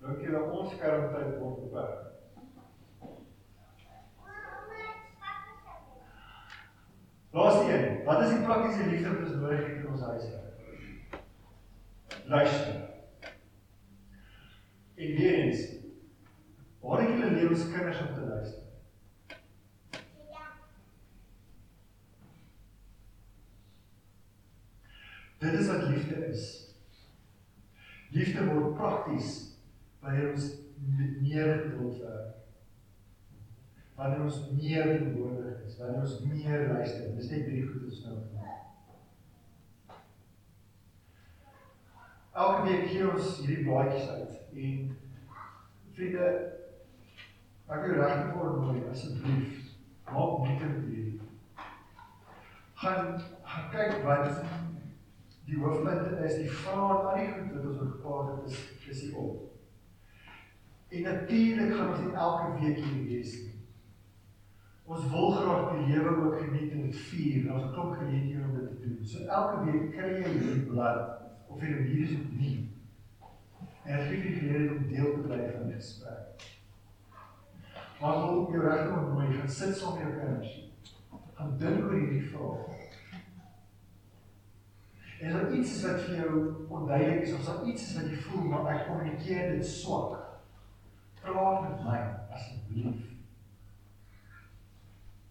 Dink jy dat ons skermtyd word beperk? Laaste een, wat is die praktiese liefde wat ons nodig het in ons huis? Luister. En weer eens, waar het julle leer ons kinders om te luister? Dit is wat liefde is. Liefde word prakties wanneer ons meer geduld werk wanneer ons meer teenwoordig is, wanneer ons meer luister. Dis net drie goed wat nou doen. Elke week gee ons hierdie blaadjies uit en vriende ek wil regtig vir nooi asseblief maak met hierdie. Gaan gaan kyk wat die hoofpunt is die vraag aan die goed wat ons gepraat het is is die op. En natuurlik gaan ons nie elke week hier wees nie. Ons wil graag die lewe ook geniet en dit vier. Ons het 'n klomp geleenthede om dit te doen. So elke week kry jy hierdie blad of jy dit hier is of nie. En ek gee vir julle om deel te bly van die gesprek. Maar wil jy regtig mooi gaan sit saam met jou kinders. Gaan dink oor hierdie vraag. En as iets is wat vir jou onduidelik is of as iets is wat jy voel maar ek kommunikeer dit swak. Praat met my asseblief.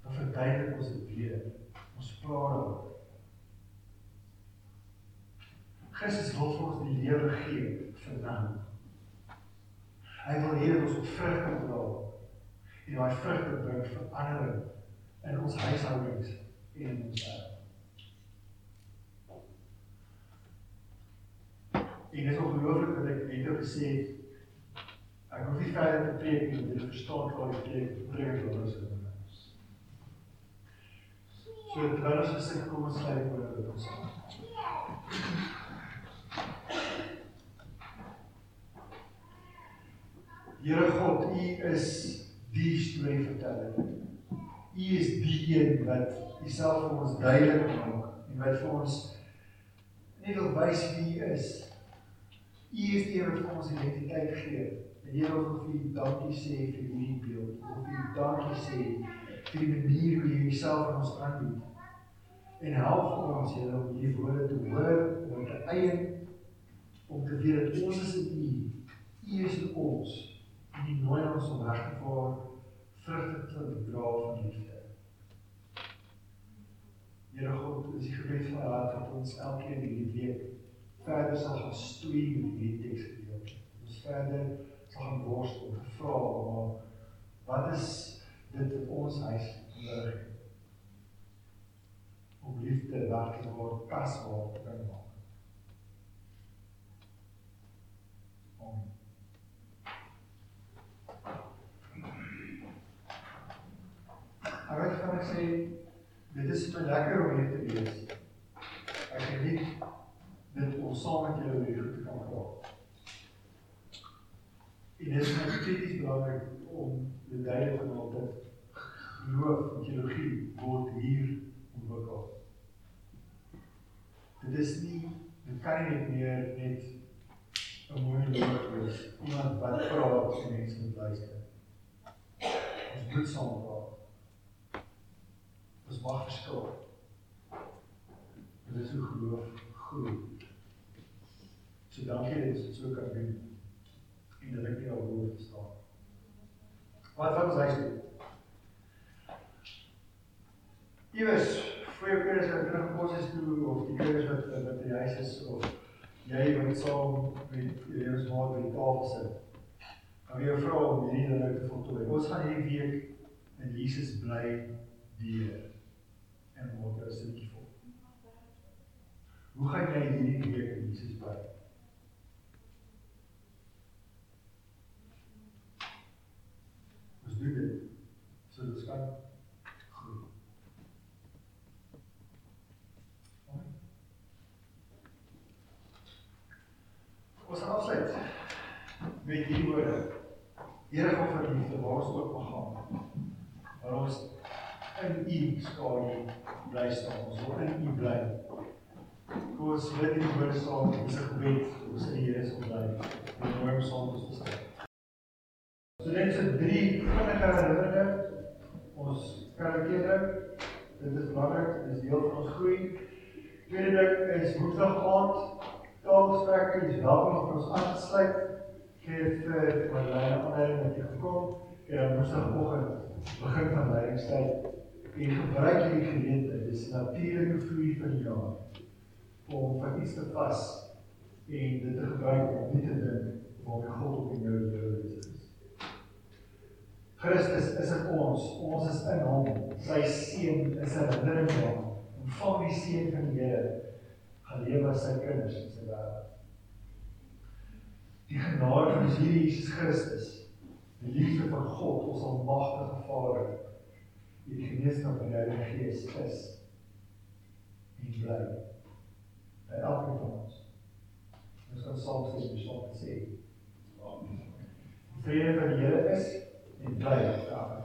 Dan verduidelik ons dit weer. Ons praat daaroor. Christus wil vir ons die lewe gee vir nou. Hy wil hê dat ons op vrugte dra en daai vrugte bring verandering in ons huishoudings en in ons wêreld. En dit is ongelooflik dat ek net gesê het ek hoef nie verder te preek nie, dit verstaan klaar die preek, preek wat ons doen. So terwyl ons gesit kom ons sluit oor dit ons. Here God, U is die storieverteller. U is die een wat Uself vir ons duidelik maak en wat vir ons net wil wys wie U is. U is die een wat vir ons identiteit gee. En Here, ons wil vir U dankie sê vir hierdie beeld. Ons wil vir U dankie sê vir die manier hoe jy jouself aan ons aanbied. En help ons Here om hierdie woorde te hoor, om te eien om te weet dat ons is in U. U is in ons. En U nooi ons om reg te vaar vrugte te dra van liefde. Here God, is die gebed van hart dat ons elkeen hierdie week verder sal gaan stoei met hierdie teksgedeelte. Ons verder sal gaan worstel en vra maar wat is dit in ons huis nodig om liefde werklik word pasbaar te kan maak. Amen. Ek wil vir sê dit is baie lekker om hier te wees. Ek geniet dit om saam met julle weer te kan praat. En dit is net krities belangrik om die duidelik te maak dat geloof en teologie word hier ontwikkel. Dit is nie dit kan nie meer net 'n mooi woord wees iemand wat praat en mense moet luister. Ons moet saam praat. Ons mag verskil. Dit is hoe geloof groei. So dankie dat dit so kan doen. En dat ek jou woord verstaan. Wat wat ons huis doen? Iewers vir jou kinders wat terug kos is toe of die kinders wat wat in die huis is of jy wat saam met jou maat by die tafel sit. Wil jy vra om hierdie ding te voltooi. Ons gaan hierdie week in Jesus bly deur en word 'n stukkie vol. Hoe gaan jy hierdie week in Jesus bly? Ons doen dit. So dit kan groei. Ons afsluit met hierdie woorde. Here van verliefde, waar ons ook mag gaan. Waar ons in U skadu bly staan. Ons wil in U bly. Kom ons bid die woorde saam. Ons gebed, ons in die Here se bly. En om saam te staan. So net so drie vinnige herinneringe. Ons karakter, dit is belangrik, dit is deel van ons groei. Tweede ding is Woensdag aand taalgesprekke, jy is welkom om ons aan te sluit. Geef vir Marlene aanleiding dat jy gekom en dan Woensdagoggend begin van leidingstyd. En gebruik hierdie geleentheid, dis natuurlike vloei van die jaar om van iets te vas en dit te gebruik om nie te dink waar God op jou lewe is. Christus is in ons, ons is in hom. Sy seun is 'n herinnering aan hom. Ontvang die seën van die Here. Gaan lewe as sy kinders in sy wêreld. Die genade van Jesus Christus, die liefde van God, ons almagtige Vader, die geneesheid van die Heilige Gees is en bly by elke van ons. Ons gaan saam sê, ons sal sê. Vrede van die Here is en bly daar.